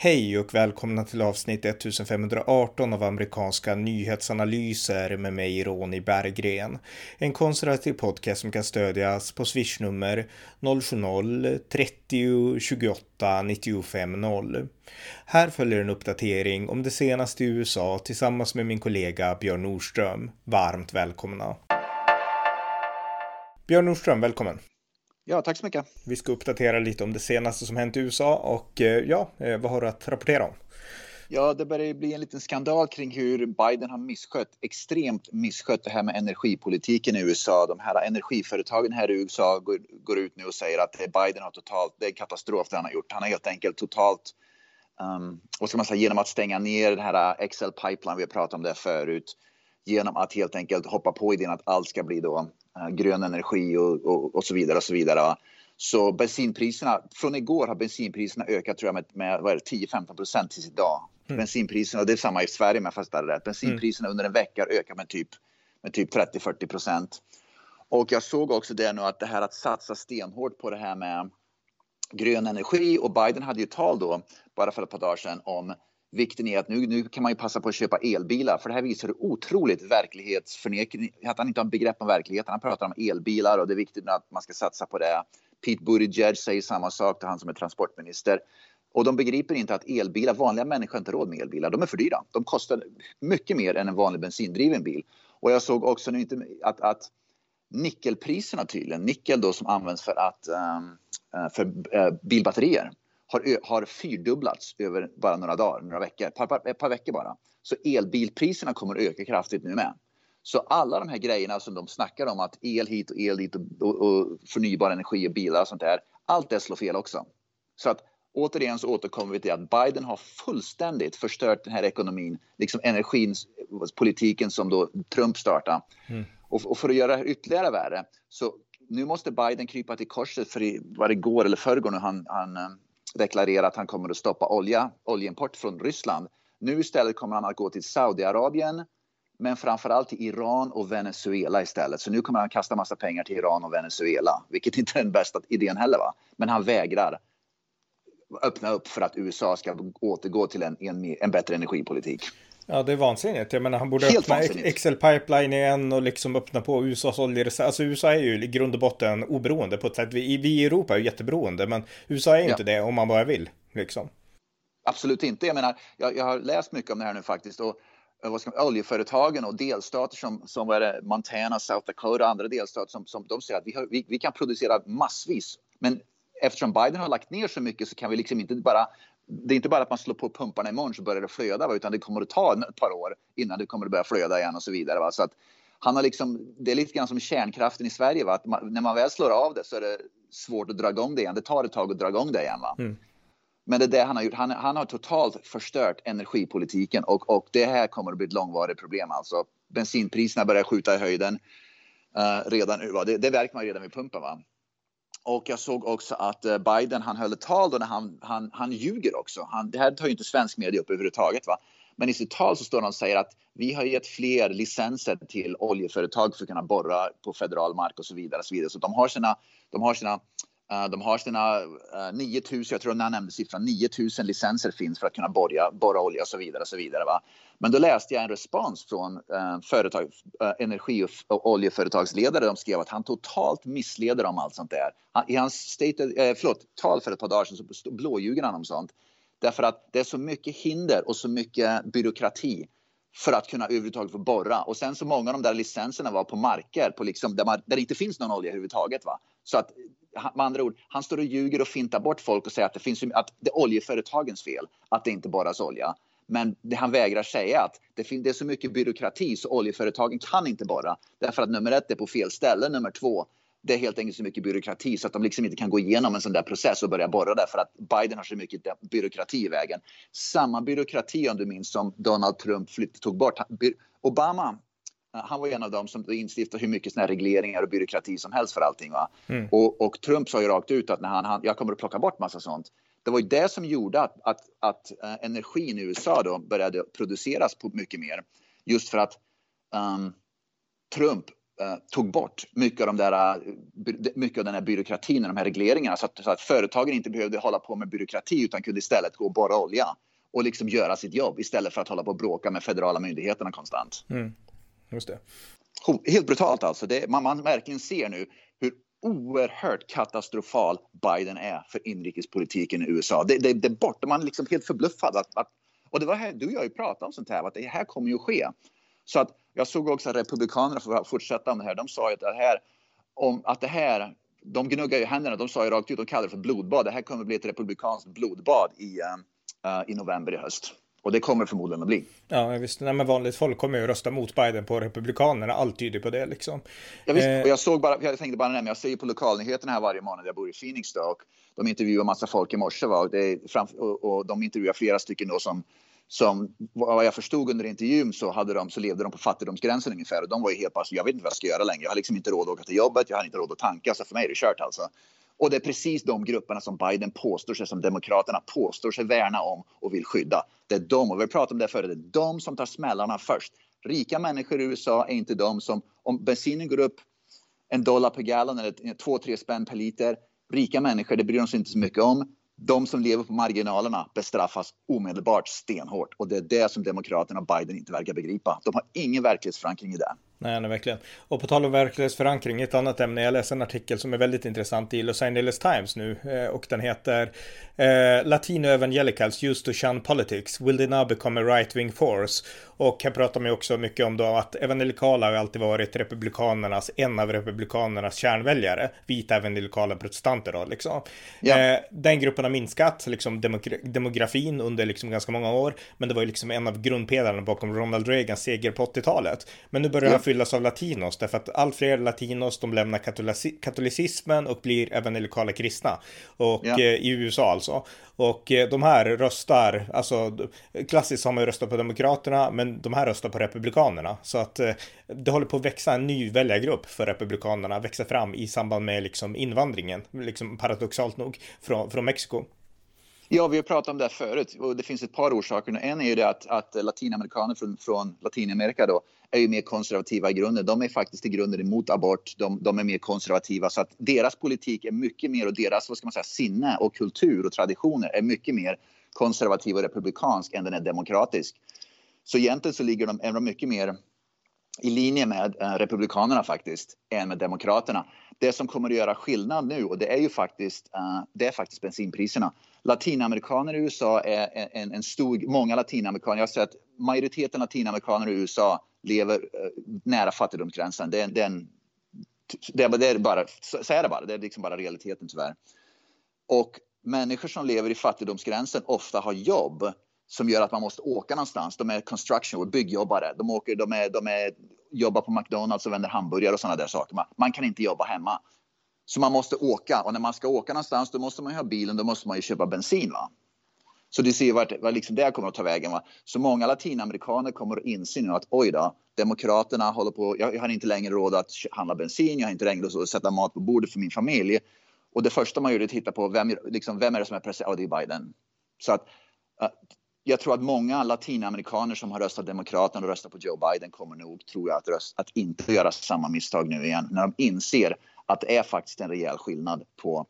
Hej och välkomna till avsnitt 1518 av amerikanska nyhetsanalyser med mig Ronny Berggren. En konservativ podcast som kan stödjas på swishnummer 070-30 28 95 0. Här följer en uppdatering om det senaste i USA tillsammans med min kollega Björn Nordström. Varmt välkomna! Björn Nordström, välkommen! Ja, tack så mycket. Vi ska uppdatera lite om det senaste som hänt i USA och eh, ja, eh, vad har du att rapportera om? Ja, det börjar bli en liten skandal kring hur Biden har misskött, extremt misskött det här med energipolitiken i USA. De här energiföretagen här i USA går, går ut nu och säger att Biden har totalt, det är katastrof det han har gjort. Han har helt enkelt totalt, um, vad ska man säga, genom att stänga ner den här Excel pipeline, vi har pratat om det förut, genom att helt enkelt hoppa på idén att allt ska bli då grön energi och, och, och, så vidare och så vidare. Så bensinpriserna, från igår har bensinpriserna ökat tror jag med, med 10-15 procent tills idag. Mm. Bensinpriserna, det är samma i Sverige med fast det rätt. Bensinpriserna mm. under en vecka har ökat med typ, med typ 30-40 procent. Och jag såg också det nu att det här att satsa stenhårt på det här med grön energi och Biden hade ju tal då bara för ett par dagar sedan om vikten i att nu, nu kan man ju passa på att köpa elbilar för det här visar hur otroligt verklighetsförnekande, att han inte har begrepp om verkligheten. Han pratar om elbilar och det är viktigt att man ska satsa på det. Pete Buttigieg säger samma sak till han som är transportminister. Och de begriper inte att elbilar, vanliga människor har inte råd med elbilar. De är för dyra. De kostar mycket mer än en vanlig bensindriven bil. Och jag såg också nu inte att, att nickelpriserna tydligen, nickel då som används för att ehm, eh, för eh, bilbatterier har, har fyrdubblats över bara några dagar, några veckor, ett par, par, par veckor bara. Så elbilpriserna kommer att öka kraftigt nu med. Så alla de här grejerna som de snackar om att el hit och el dit och, och, och förnybar energi och bilar och sånt där. Allt det slår fel också. Så att återigen så återkommer vi till att Biden har fullständigt förstört den här ekonomin, liksom energipolitiken som då Trump startade. Mm. Och, och, för att göra det ytterligare värre så nu måste Biden krypa till korset för i, var det går eller förrgår nu han, han deklarera att han kommer att stoppa olja, oljeimport från Ryssland. Nu istället kommer han att gå till Saudiarabien, men framförallt till Iran och Venezuela istället. Så nu kommer han kasta massa pengar till Iran och Venezuela, vilket inte är den bästa idén heller. Va? Men han vägrar öppna upp för att USA ska återgå till en, en, en bättre energipolitik. Ja, det är vansinnigt. Jag menar, han borde Helt öppna vansinnigt. Excel pipeline igen och liksom öppna på USAs oljereserv. Alltså USA är ju i grund och botten oberoende på ett sätt. Vi, vi i Europa är ju jätteberoende, men USA är ju ja. inte det om man bara vill. Liksom. Absolut inte. Jag menar, jag, jag har läst mycket om det här nu faktiskt. Och vad ska man, oljeföretagen och delstater som, som är det, Montana, South Dakota och andra delstater som, som de säger att vi, har, vi, vi, kan producera massvis. Men eftersom Biden har lagt ner så mycket så kan vi liksom inte bara det är inte bara att man slår på pumparna imorgon så börjar det flöda utan det kommer att ta ett par år innan det kommer att börja flöda igen och så vidare. Va? Så att han har liksom, det är lite grann som kärnkraften i Sverige. Va? Att man, när man väl slår av det så är det svårt att dra igång det igen. Det tar ett tag att dra igång det igen. Va? Mm. Men det är det han har gjort. Han, han har totalt förstört energipolitiken och, och det här kommer att bli ett långvarigt problem. Alltså, bensinpriserna börjar skjuta i höjden uh, redan nu. Det, det märker man redan vid pumpen. Va? Och jag såg också att eh, Biden han höll ett tal då när han, han, han ljuger också. Han, det här tar ju inte svensk media upp överhuvudtaget. Va? Men i sitt tal så står han och säger att vi har gett fler licenser till oljeföretag för att kunna borra på federal mark och så vidare. Och så, vidare. så de har sina, de har sina Eh, de har sina eh, 9000, jag tror han nämnde siffran, 9000 licenser finns för att kunna borra, borra olja och så vidare. Och så vidare va? Men då läste jag en respons från uh, företag, uh, energi och oljeföretagsledare. De skrev att han totalt missleder om allt sånt där. Han, I hans state, uh, förlåt, tal för ett par dagar sedan så blåljuger han om sånt. Därför att det är så mycket hinder och så mycket byråkrati för att kunna överhuvudtaget få borra. Och sen så många av de där licenserna var på marker på liksom, där, man, där det inte finns någon olja överhuvudtaget. Va? Så att med andra ord, han står och ljuger och fintar bort folk och säger att det, finns, att det är oljeföretagens fel att det inte borras olja. Men det han vägrar säga att det, finns, det är så mycket byråkrati så oljeföretagen kan inte borra. Därför att nummer ett är på fel ställe, nummer två det är helt enkelt så mycket byråkrati så att de liksom inte kan gå igenom en sån där process och börja borra därför att Biden har så mycket byråkrati i vägen. Samma byråkrati om du minns som Donald Trump flytt, tog bort. Obama han var en av dem som instiftade hur mycket såna regleringar och byråkrati som helst för allting. Va? Mm. Och, och, Trump sa ju rakt ut att när han, han, jag kommer att plocka bort massa sånt. Det var ju det som gjorde att, att, att uh, energin i USA då började produceras på mycket mer. Just för att um, Trump uh, tog bort mycket av, de där, uh, mycket av den här byråkratin och de här regleringarna så att, så att företagen inte behövde hålla på med byråkrati utan kunde istället gå och borra olja och liksom göra sitt jobb istället för att hålla på och bråka med federala myndigheterna konstant. Mm. Just det. Helt brutalt alltså. Det, man, man verkligen ser nu hur oerhört katastrofal Biden är för inrikespolitiken i USA. Det, det, det är borta, man är liksom helt förbluffad. Att, att, och det var här, du och jag ju pratat om sånt här, att det här kommer ju att ske. Så att jag såg också att republikanerna, för att fortsätta om det här, de sa ju att det här, om, att det här, de gnuggar ju händerna, de sa ju rakt ut, de kallar det för blodbad. Det här kommer att bli ett republikanskt blodbad i, uh, i november i höst. Och det kommer förmodligen att bli. Ja, visst. Nej, men vanligt folk kommer ju att rösta mot Biden på Republikanerna. Allt tyder på det liksom. Ja, visst. Eh... Och jag såg bara, jag tänkte bara nämna, jag ser ju på lokalnyheterna här varje månad. Jag bor i Phoenix då, och de intervjuar massa folk i morse. Va? Det är fram, och, och de intervjuar flera stycken då som som vad jag förstod under intervjun så, hade de, så levde de på fattigdomsgränsen ungefär och de var ju helt pass, jag vet inte vad jag ska göra längre. Jag har liksom inte råd att åka till jobbet, jag har inte råd att tanka, så för mig är det kört alltså. Och det är precis de grupperna som Biden påstår sig, som Demokraterna påstår sig värna om och vill skydda. Det är de, och vi har pratat om det förut, det är de som tar smällarna först. Rika människor i USA är inte de som, om bensinen går upp en dollar per gallon eller två, tre spänn per liter, rika människor, det bryr de sig inte så mycket om. De som lever på marginalerna bestraffas omedelbart stenhårt och det är det som Demokraterna och Biden inte verkar begripa. De har ingen verklighetsförankring i det. Nej, nej, verkligen. Och på tal om verklighetsförankring, ett annat ämne. Jag läste en artikel som är väldigt intressant i Los Angeles Times nu eh, och den heter eh, Latino Evangelicals used to shun politics. Will they now become a right wing force? Och här pratar man ju också mycket om då att evangelikala har alltid varit republikanernas, en av republikanernas kärnväljare. Vita evangelikala protestanter då liksom. Ja. Eh, den gruppen har minskat, liksom demogra demografin under liksom ganska många år. Men det var ju liksom en av grundpelarna bakom Ronald Reagans seger på 80-talet. Men nu börjar ja fyllas av latinos därför att allt fler latinos de lämnar katolicismen och blir evangelikala kristna. Och eh, i USA alltså. Och eh, de här röstar, alltså klassiskt har man ju röstat på Demokraterna, men de här röstar på Republikanerna. Så att eh, det håller på att växa en ny väljargrupp för Republikanerna, växa fram i samband med liksom invandringen, liksom paradoxalt nog, från, från Mexiko. Ja, vi har pratat om det här förut och det finns ett par orsaker. En är ju det att, att latinamerikaner från, från Latinamerika då är ju mer konservativa i grunden. De är faktiskt i grunden emot abort. De, de, är mer konservativa så att deras politik är mycket mer och deras vad ska man säga, sinne och kultur och traditioner är mycket mer konservativ och republikansk än den är demokratisk. Så egentligen så ligger de, är de mycket mer i linje med eh, republikanerna faktiskt än med demokraterna. Det som kommer att göra skillnad nu och det är ju faktiskt, eh, det är faktiskt bensinpriserna. Latinamerikaner i USA är en, en stor, många latinamerikaner, jag har sett majoriteten latinamerikaner i USA lever eh, nära fattigdomsgränsen. Det, det, är en, det, är, det är bara, så är det bara, det är liksom bara realiteten tyvärr. Och människor som lever i fattigdomsgränsen ofta har jobb som gör att man måste åka någonstans. De är construction och byggjobbare. De, åker, de, är, de är, jobbar på McDonalds och vänder hamburgare och sådana där saker. Man, man, kan inte jobba hemma. Så man måste åka och när man ska åka någonstans då måste man ha bilen, då måste man ju köpa bensin. Va? Så du ser vart, vart liksom det kommer att ta vägen. Va? Så många latinamerikaner kommer att inse nu att oj då, Demokraterna håller på, jag, jag har inte längre råd att handla bensin, jag har inte längre råd att sätta mat på bordet för min familj. Och det första man gör är att titta på vem, liksom, vem är det som är president? Ja, det är Biden. Så att jag tror att många latinamerikaner som har röstat Demokraterna och röstat på Joe Biden kommer nog, tror jag, att, rösta, att inte göra samma misstag nu igen. När de inser att det är faktiskt en rejäl skillnad på...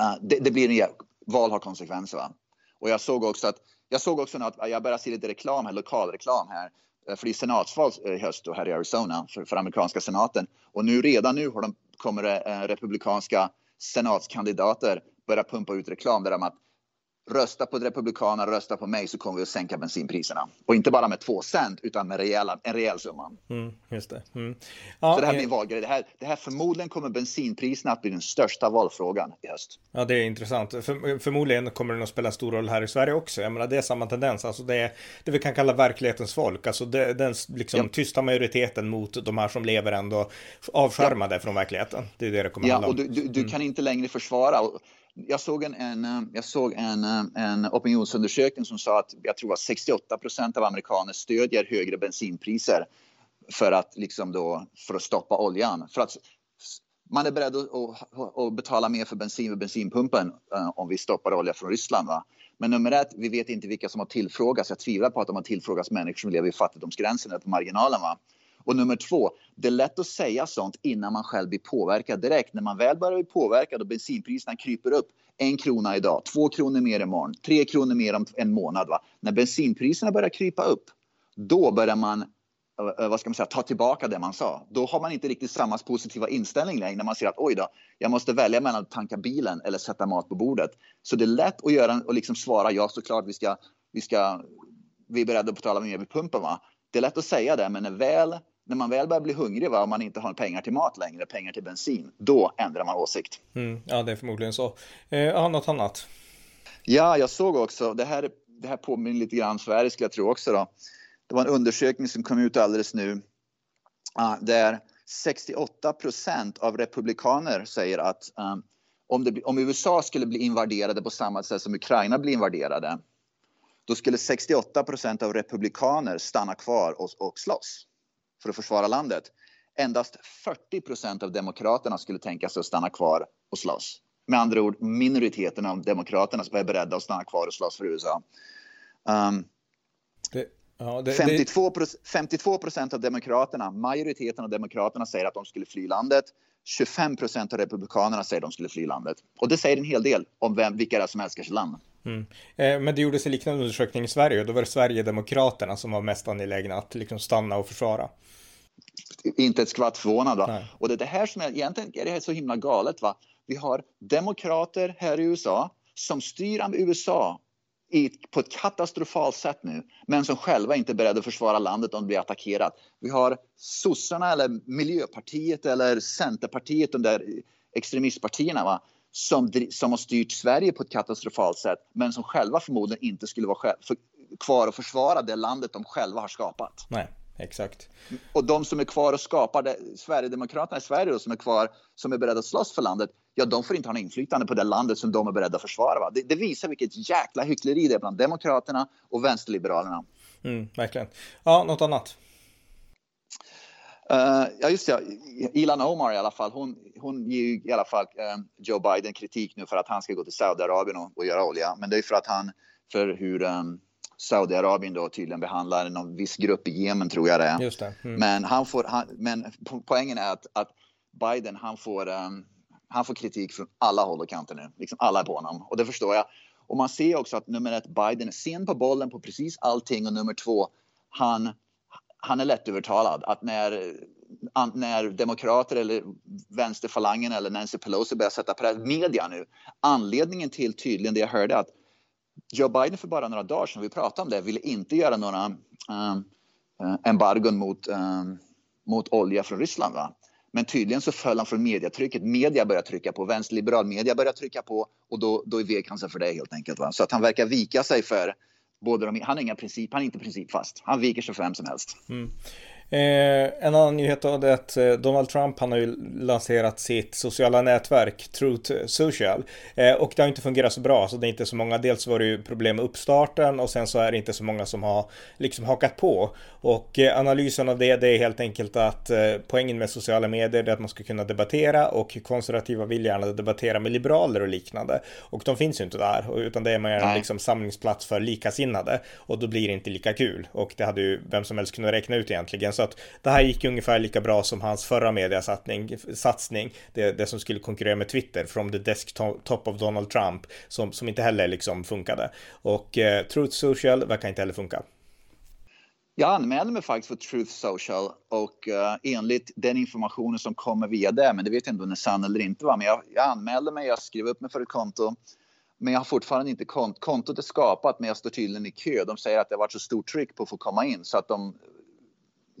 Uh, det, det, blir en rejäl, val har konsekvenser. Va? Och jag såg också att jag såg också att jag börjar se lite reklam här, lokalreklam här. Eh, för det är senatsval eh, i höst här i Arizona för, för amerikanska senaten. Och nu redan nu har de, kommer det eh, republikanska senatskandidater börja pumpa ut reklam där de att rösta på Republikanerna, rösta på mig så kommer vi att sänka bensinpriserna. Och inte bara med två cent utan med rejäla, en rejäl summa. Mm, just det. Mm. Ja, så det här blir en valgrej. Det här, det här förmodligen kommer bensinpriserna att bli den största valfrågan i höst. Ja, det är intressant. För, förmodligen kommer den att spela stor roll här i Sverige också. Jag menar, det är samma tendens. Alltså det är det vi kan kalla verklighetens folk. Alltså det, den liksom, ja. tysta majoriteten mot de här som lever ändå avskärmade ja. från verkligheten. Det är det det kommer ja, handla om. Ja, och du, du, du mm. kan inte längre försvara jag såg en, en, eh, jag såg en, eh, en opinionsundersökning som sa att jag tror att 68 procent av amerikaner stödjer högre bensinpriser för att, liksom då, för att stoppa oljan. För att man är beredd att, att, att betala mer för bensin vid bensinpumpen eh, om vi stoppar olja från Ryssland. Va? Men nummer ett, vi vet inte vilka som har tillfrågats. Jag tvivlar på att de har tillfrågats människor som lever i fattigdomsgränsen eller på marginalen. Va? Och nummer två, det är lätt att säga sånt innan man själv blir påverkad direkt. När man väl börjar bli påverkad och bensinpriserna kryper upp en krona idag, två kronor mer imorgon, tre kronor mer om en månad. Va? När bensinpriserna börjar krypa upp, då börjar man eh, eh, vad ska man säga, ta tillbaka det man sa. Då har man inte riktigt samma positiva inställning längre när man ser att oj då, jag måste välja mellan att tanka bilen eller sätta mat på bordet. Så det är lätt att göra och liksom svara ja såklart vi ska, vi ska, vi är beredda att betala mer vid pumpen va. Det är lätt att säga det men när, väl, när man väl börjar bli hungrig va, och man inte har pengar till mat längre, pengar till bensin, då ändrar man åsikt. Mm, ja det är förmodligen så. Eh, något annat? Ja, jag såg också, det här, det här påminner lite grann Sverige skulle jag tro också då det var en undersökning som kom ut alldeles nu uh, där 68 procent av republikaner säger att um, om, det, om, USA skulle bli invaderade på samma sätt som Ukraina blir invaderade då skulle 68 procent av republikaner stanna kvar och, och slåss för att försvara landet. Endast 40 procent av demokraterna skulle tänka sig att stanna kvar och slåss. Med andra ord, minoriteten av demokraterna är beredda att stanna kvar och slåss för USA. Um, det, Ja, det, 52, 52 procent av demokraterna, majoriteten av demokraterna säger att de skulle fly landet. 25 procent av republikanerna säger att de skulle fly landet. Och det säger en hel del om vem, vilka det är som älskar sitt land. Mm. Eh, men det gjordes en liknande undersökning i Sverige och då var det Sverigedemokraterna som var mest angelägna att liksom stanna och försvara. Inte ett skvatt förvånad. Va? Och det är det här som är, egentligen är det här så himla galet. Va? Vi har demokrater här i USA som styr USA i, på ett katastrofalt sätt nu, men som själva inte är beredda att försvara landet om det blir attackerat. Vi har sossarna eller Miljöpartiet eller Centerpartiet, de där extremistpartierna va? Som, som har styrt Sverige på ett katastrofalt sätt, men som själva förmodligen inte skulle vara för, kvar och försvara det landet de själva har skapat. Nej. Exakt. Och de som är kvar och skapar det, Sverigedemokraterna i Sverige då, som är kvar, som är beredda att slåss för landet, ja de får inte ha något inflytande på det landet som de är beredda att försvara. Det, det, visar vilket jäkla hyckleri det är bland Demokraterna och vänsterliberalerna. Mm, verkligen. Ja, något annat? Uh, ja, just det. Ilan Omar i alla fall, hon, hon ger ju i alla fall uh, Joe Biden kritik nu för att han ska gå till Saudiarabien och, och göra olja. Men det är för att han, för hur um, Saudiarabien då tydligen behandlar någon viss grupp i Jemen tror jag det är. Just det. Mm. Men, han får, han, men poängen är att, att Biden han får, um, han får kritik från alla håll och kanter nu. Liksom alla är på honom och det förstår jag. Och man ser också att nummer ett, Biden är sen på bollen på precis allting och nummer två, han, han är lättövertalad. Att när, när demokrater eller vänsterfalangen eller Nancy Pelosi börjar sätta press, media nu, anledningen till tydligen det jag hörde att Joe Biden för bara några dagar sedan, vi pratade om det, ville inte göra några um, uh, embargon mot, um, mot olja från Ryssland. Va? Men tydligen så föll han från mediatrycket. Media börjar trycka på, vänsterliberal media börjar trycka på och då, då vek han sig för det helt enkelt. Va? Så att han verkar vika sig för både de, han, har inga princip, han är inte principfast. Han viker sig för vem som helst. Mm. Eh, en annan nyhet då är att eh, Donald Trump han har ju lanserat sitt sociala nätverk Truth Social. Eh, och det har inte fungerat så bra så det är inte så många. Dels var det ju problem med uppstarten och sen så är det inte så många som har liksom hakat på. Och eh, analysen av det, det är helt enkelt att eh, poängen med sociala medier är att man ska kunna debattera och konservativa vill gärna debattera med liberaler och liknande. Och de finns ju inte där utan det är mer en liksom samlingsplats för likasinnade. Och då blir det inte lika kul. Och det hade ju vem som helst kunnat räkna ut egentligen så att det här gick ungefär lika bra som hans förra mediasatsning, satsning, det, det som skulle konkurrera med Twitter, from the desktop of Donald Trump, som, som inte heller liksom funkade. Och eh, Truth Social verkar inte heller funka. Jag anmälde mig faktiskt för Truth Social och uh, enligt den informationen som kommer via det, men det vet jag inte om det är sann eller inte, va? men jag, jag anmälde mig, jag skrev upp mig för ett konto, men jag har fortfarande inte kont kontot är skapat, men jag står tydligen i kö. De säger att det har varit så stort tryck på att få komma in så att de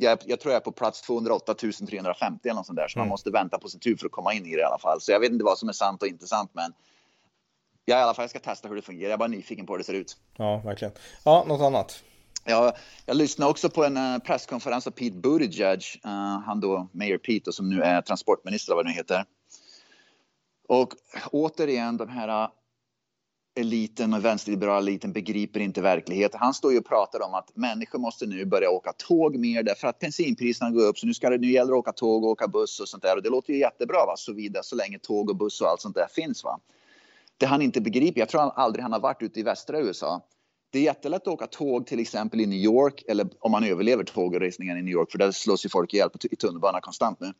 jag, jag, tror jag är på plats 208 350 eller något sånt där, så mm. man måste vänta på sin tur för att komma in i det i alla fall. Så jag vet inte vad som är sant och inte sant, men jag i alla fall jag ska testa hur det fungerar. Jag är bara nyfiken på hur det ser ut. Ja, verkligen. Ja, något annat? Ja, jag lyssnade också på en uh, presskonferens av Pete Buttigieg, uh, han då, Mayor Pete, som nu är transportminister, vad det nu heter. Och återigen de här eliten och vänsterliberala eliten begriper inte verkligheten. Han står ju och pratar om att människor måste nu börja åka tåg mer därför att bensinpriserna går upp. Så nu, ska det, nu gäller det att åka tåg och åka buss och sånt där. Och det låter ju jättebra va? Så, vidare, så länge tåg och buss och allt sånt där finns. Va? Det han inte begriper, jag tror han aldrig han har varit ute i västra USA. det är jättelätt att åka tåg till exempel i New York eller om man överlever tågresningen i New York för där slås ju folk ihjäl i tunnelbanan konstant nu.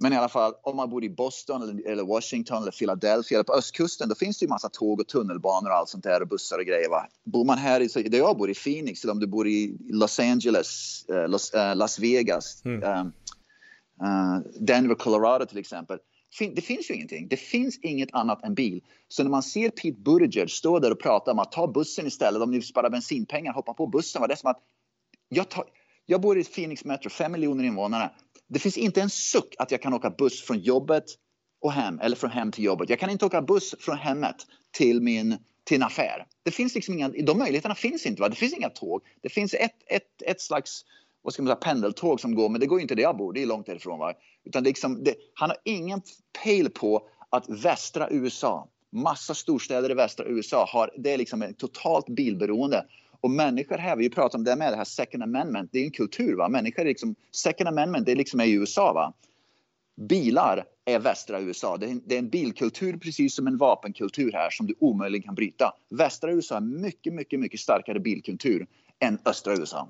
Men i alla fall om man bor i Boston eller, eller Washington eller Philadelphia eller på östkusten då finns det ju massa tåg och tunnelbanor och allt sånt där och bussar och grejer. Va? Bor man här i, där jag bor i Phoenix eller om du bor i Los Angeles, uh, Los, uh, Las Vegas, mm. uh, Denver, Colorado till exempel det finns ju ingenting. Det finns inget annat än bil. Så när man ser Pete Buttigieg stå där och prata om att ta bussen istället, om ni sparar bensinpengar, hoppa på bussen. Var det som att jag, tar, jag bor i Phoenix Metro, fem miljoner invånare. Det finns inte en suck att jag kan åka buss från jobbet och hem eller från hem till jobbet. Jag kan inte åka buss från hemmet till min till en affär. Det finns liksom inga, de möjligheterna finns inte. Va? Det finns inga tåg. Det finns ett, ett, ett slags vad ska man säga, pendeltåg som går, men det går inte där jag bor, det är långt därifrån. Va? Utan liksom, det, han har ingen pejl på att västra USA, massa storstäder i västra USA, har, det är liksom ett totalt bilberoende. Och människor här, vi pratar om det med det här second amendment, det är en kultur. Va? Människor är liksom, second amendment, det är liksom i USA. Va? Bilar är västra USA. Det är, en, det är en bilkultur precis som en vapenkultur här som du omöjligen kan bryta. Västra USA är mycket, mycket, mycket starkare bilkultur än östra USA.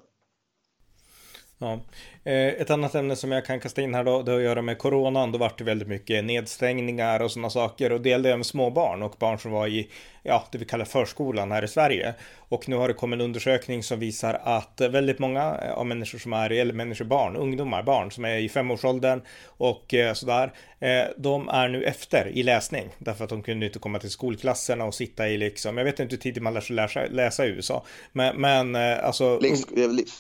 Ja. Eh, ett annat ämne som jag kan kasta in här då, det har att göra med coronan. Då vart det väldigt mycket nedstängningar och sådana saker. Och det gällde även små barn och barn som var i, ja, det vi kallar förskolan här i Sverige. Och nu har det kommit en undersökning som visar att väldigt många av människor som är, eller människor, barn, ungdomar, barn som är i femårsåldern och eh, sådär, eh, de är nu efter i läsning. Därför att de kunde inte komma till skolklasserna och sitta i liksom, jag vet inte hur tidigt man lär sig läsa, läsa i USA. Men, men alltså...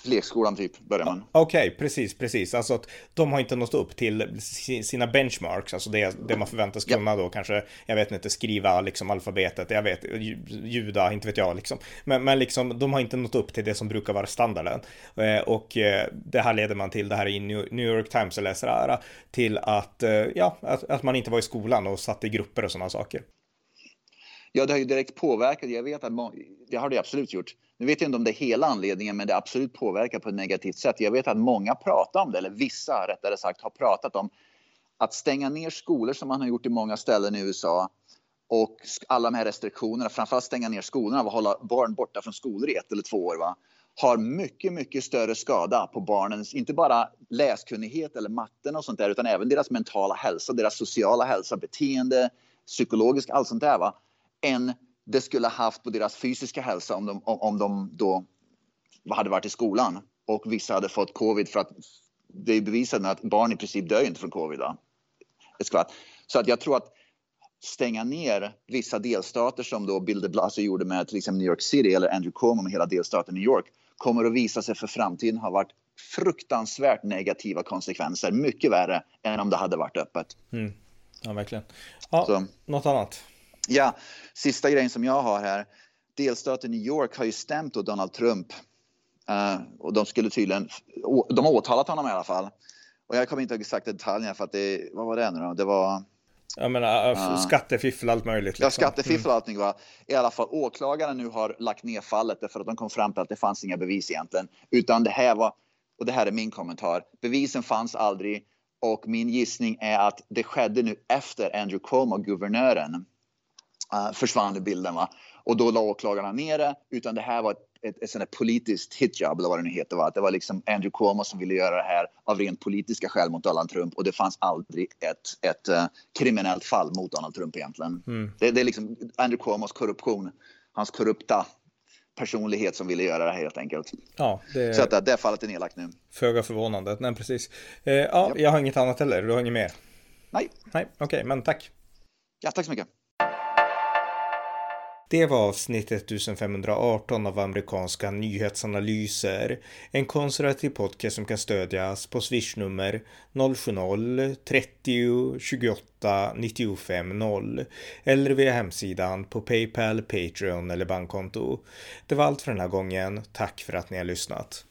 Lekskolan typ, börjar man. Okej, okay, precis, precis. Alltså att de har inte nått upp till sina benchmarks, alltså det, det man förväntas kunna då kanske, jag vet inte, skriva liksom alfabetet, jag vet, juda, inte vet jag liksom. Men, men liksom, de har inte nått upp till det som brukar vara standarden. Eh, och eh, det här leder man till, det här i New York Times, det här, till att, eh, ja, att, att man inte var i skolan och satt i grupper och sådana saker. Ja, det har ju direkt påverkat. Jag vet att det har det absolut gjort. Nu vet jag inte om det är hela anledningen, men det absolut påverkar på ett negativt sätt. Jag vet att många pratar om det, eller vissa rättare sagt har pratat om att stänga ner skolor som man har gjort i många ställen i USA och alla de här restriktionerna, framförallt stänga ner skolorna och hålla barn borta från skolor i ett eller två år, va? har mycket, mycket större skada på barnens, inte bara läskunnighet eller matten och sånt där, utan även deras mentala hälsa, deras sociala hälsa, beteende, psykologisk, allt sånt där, va? än det skulle haft på deras fysiska hälsa om de, om de då hade varit i skolan och vissa hade fått covid för att det är bevisat att barn i princip dör inte från covid. Då. Så att jag tror att stänga ner vissa delstater som då Bill de Blasio gjorde med till exempel New York City eller Andrew Cuomo med hela delstaten New York kommer att visa sig för framtiden ha varit fruktansvärt negativa konsekvenser. Mycket värre än om det hade varit öppet. Mm. Ja, verkligen. Ja, Så. Något annat? Ja, sista grejen som jag har här. Delstaten New York har ju stämt Donald Trump. Uh, och de skulle tydligen, de har åtalat honom i alla fall. Och jag kommer inte ihåg exakt detaljerna för att det, vad var det nu då? Det var... Jag menar uh, skattefiffel allt möjligt. Liksom. Ja, skattefiffel och allting var. I alla fall åklagaren nu har lagt ner fallet därför att de kom fram till att det fanns inga bevis egentligen. Utan det här var, och det här är min kommentar, bevisen fanns aldrig och min gissning är att det skedde nu efter Andrew Cuomo, guvernören, uh, försvann ur bilden. Va? Och då la åklagarna ner det, utan det här var ett, ett, ett, ett politiskt hitjob eller vad det nu heter. Va? Det var liksom Andrew Cuomo som ville göra det här av rent politiska skäl mot Donald Trump och det fanns aldrig ett, ett uh, kriminellt fall mot Donald Trump egentligen. Mm. Det, det är liksom Andrew Cuomos korruption, hans korrupta personlighet som ville göra det här helt enkelt. Ja, det... Så att det, det fallet är nedlagt nu. Föga förvånande, nej precis. Eh, ja, yep. jag har inget annat heller, du har inget mer? Nej. Nej, okej, okay, men tack. Ja, tack så mycket. Det var avsnitt 1518 av amerikanska nyhetsanalyser. En konservativ podcast som kan stödjas på swishnummer 070-30 28 95 0 eller via hemsidan på Paypal, Patreon eller bankkonto. Det var allt för den här gången. Tack för att ni har lyssnat.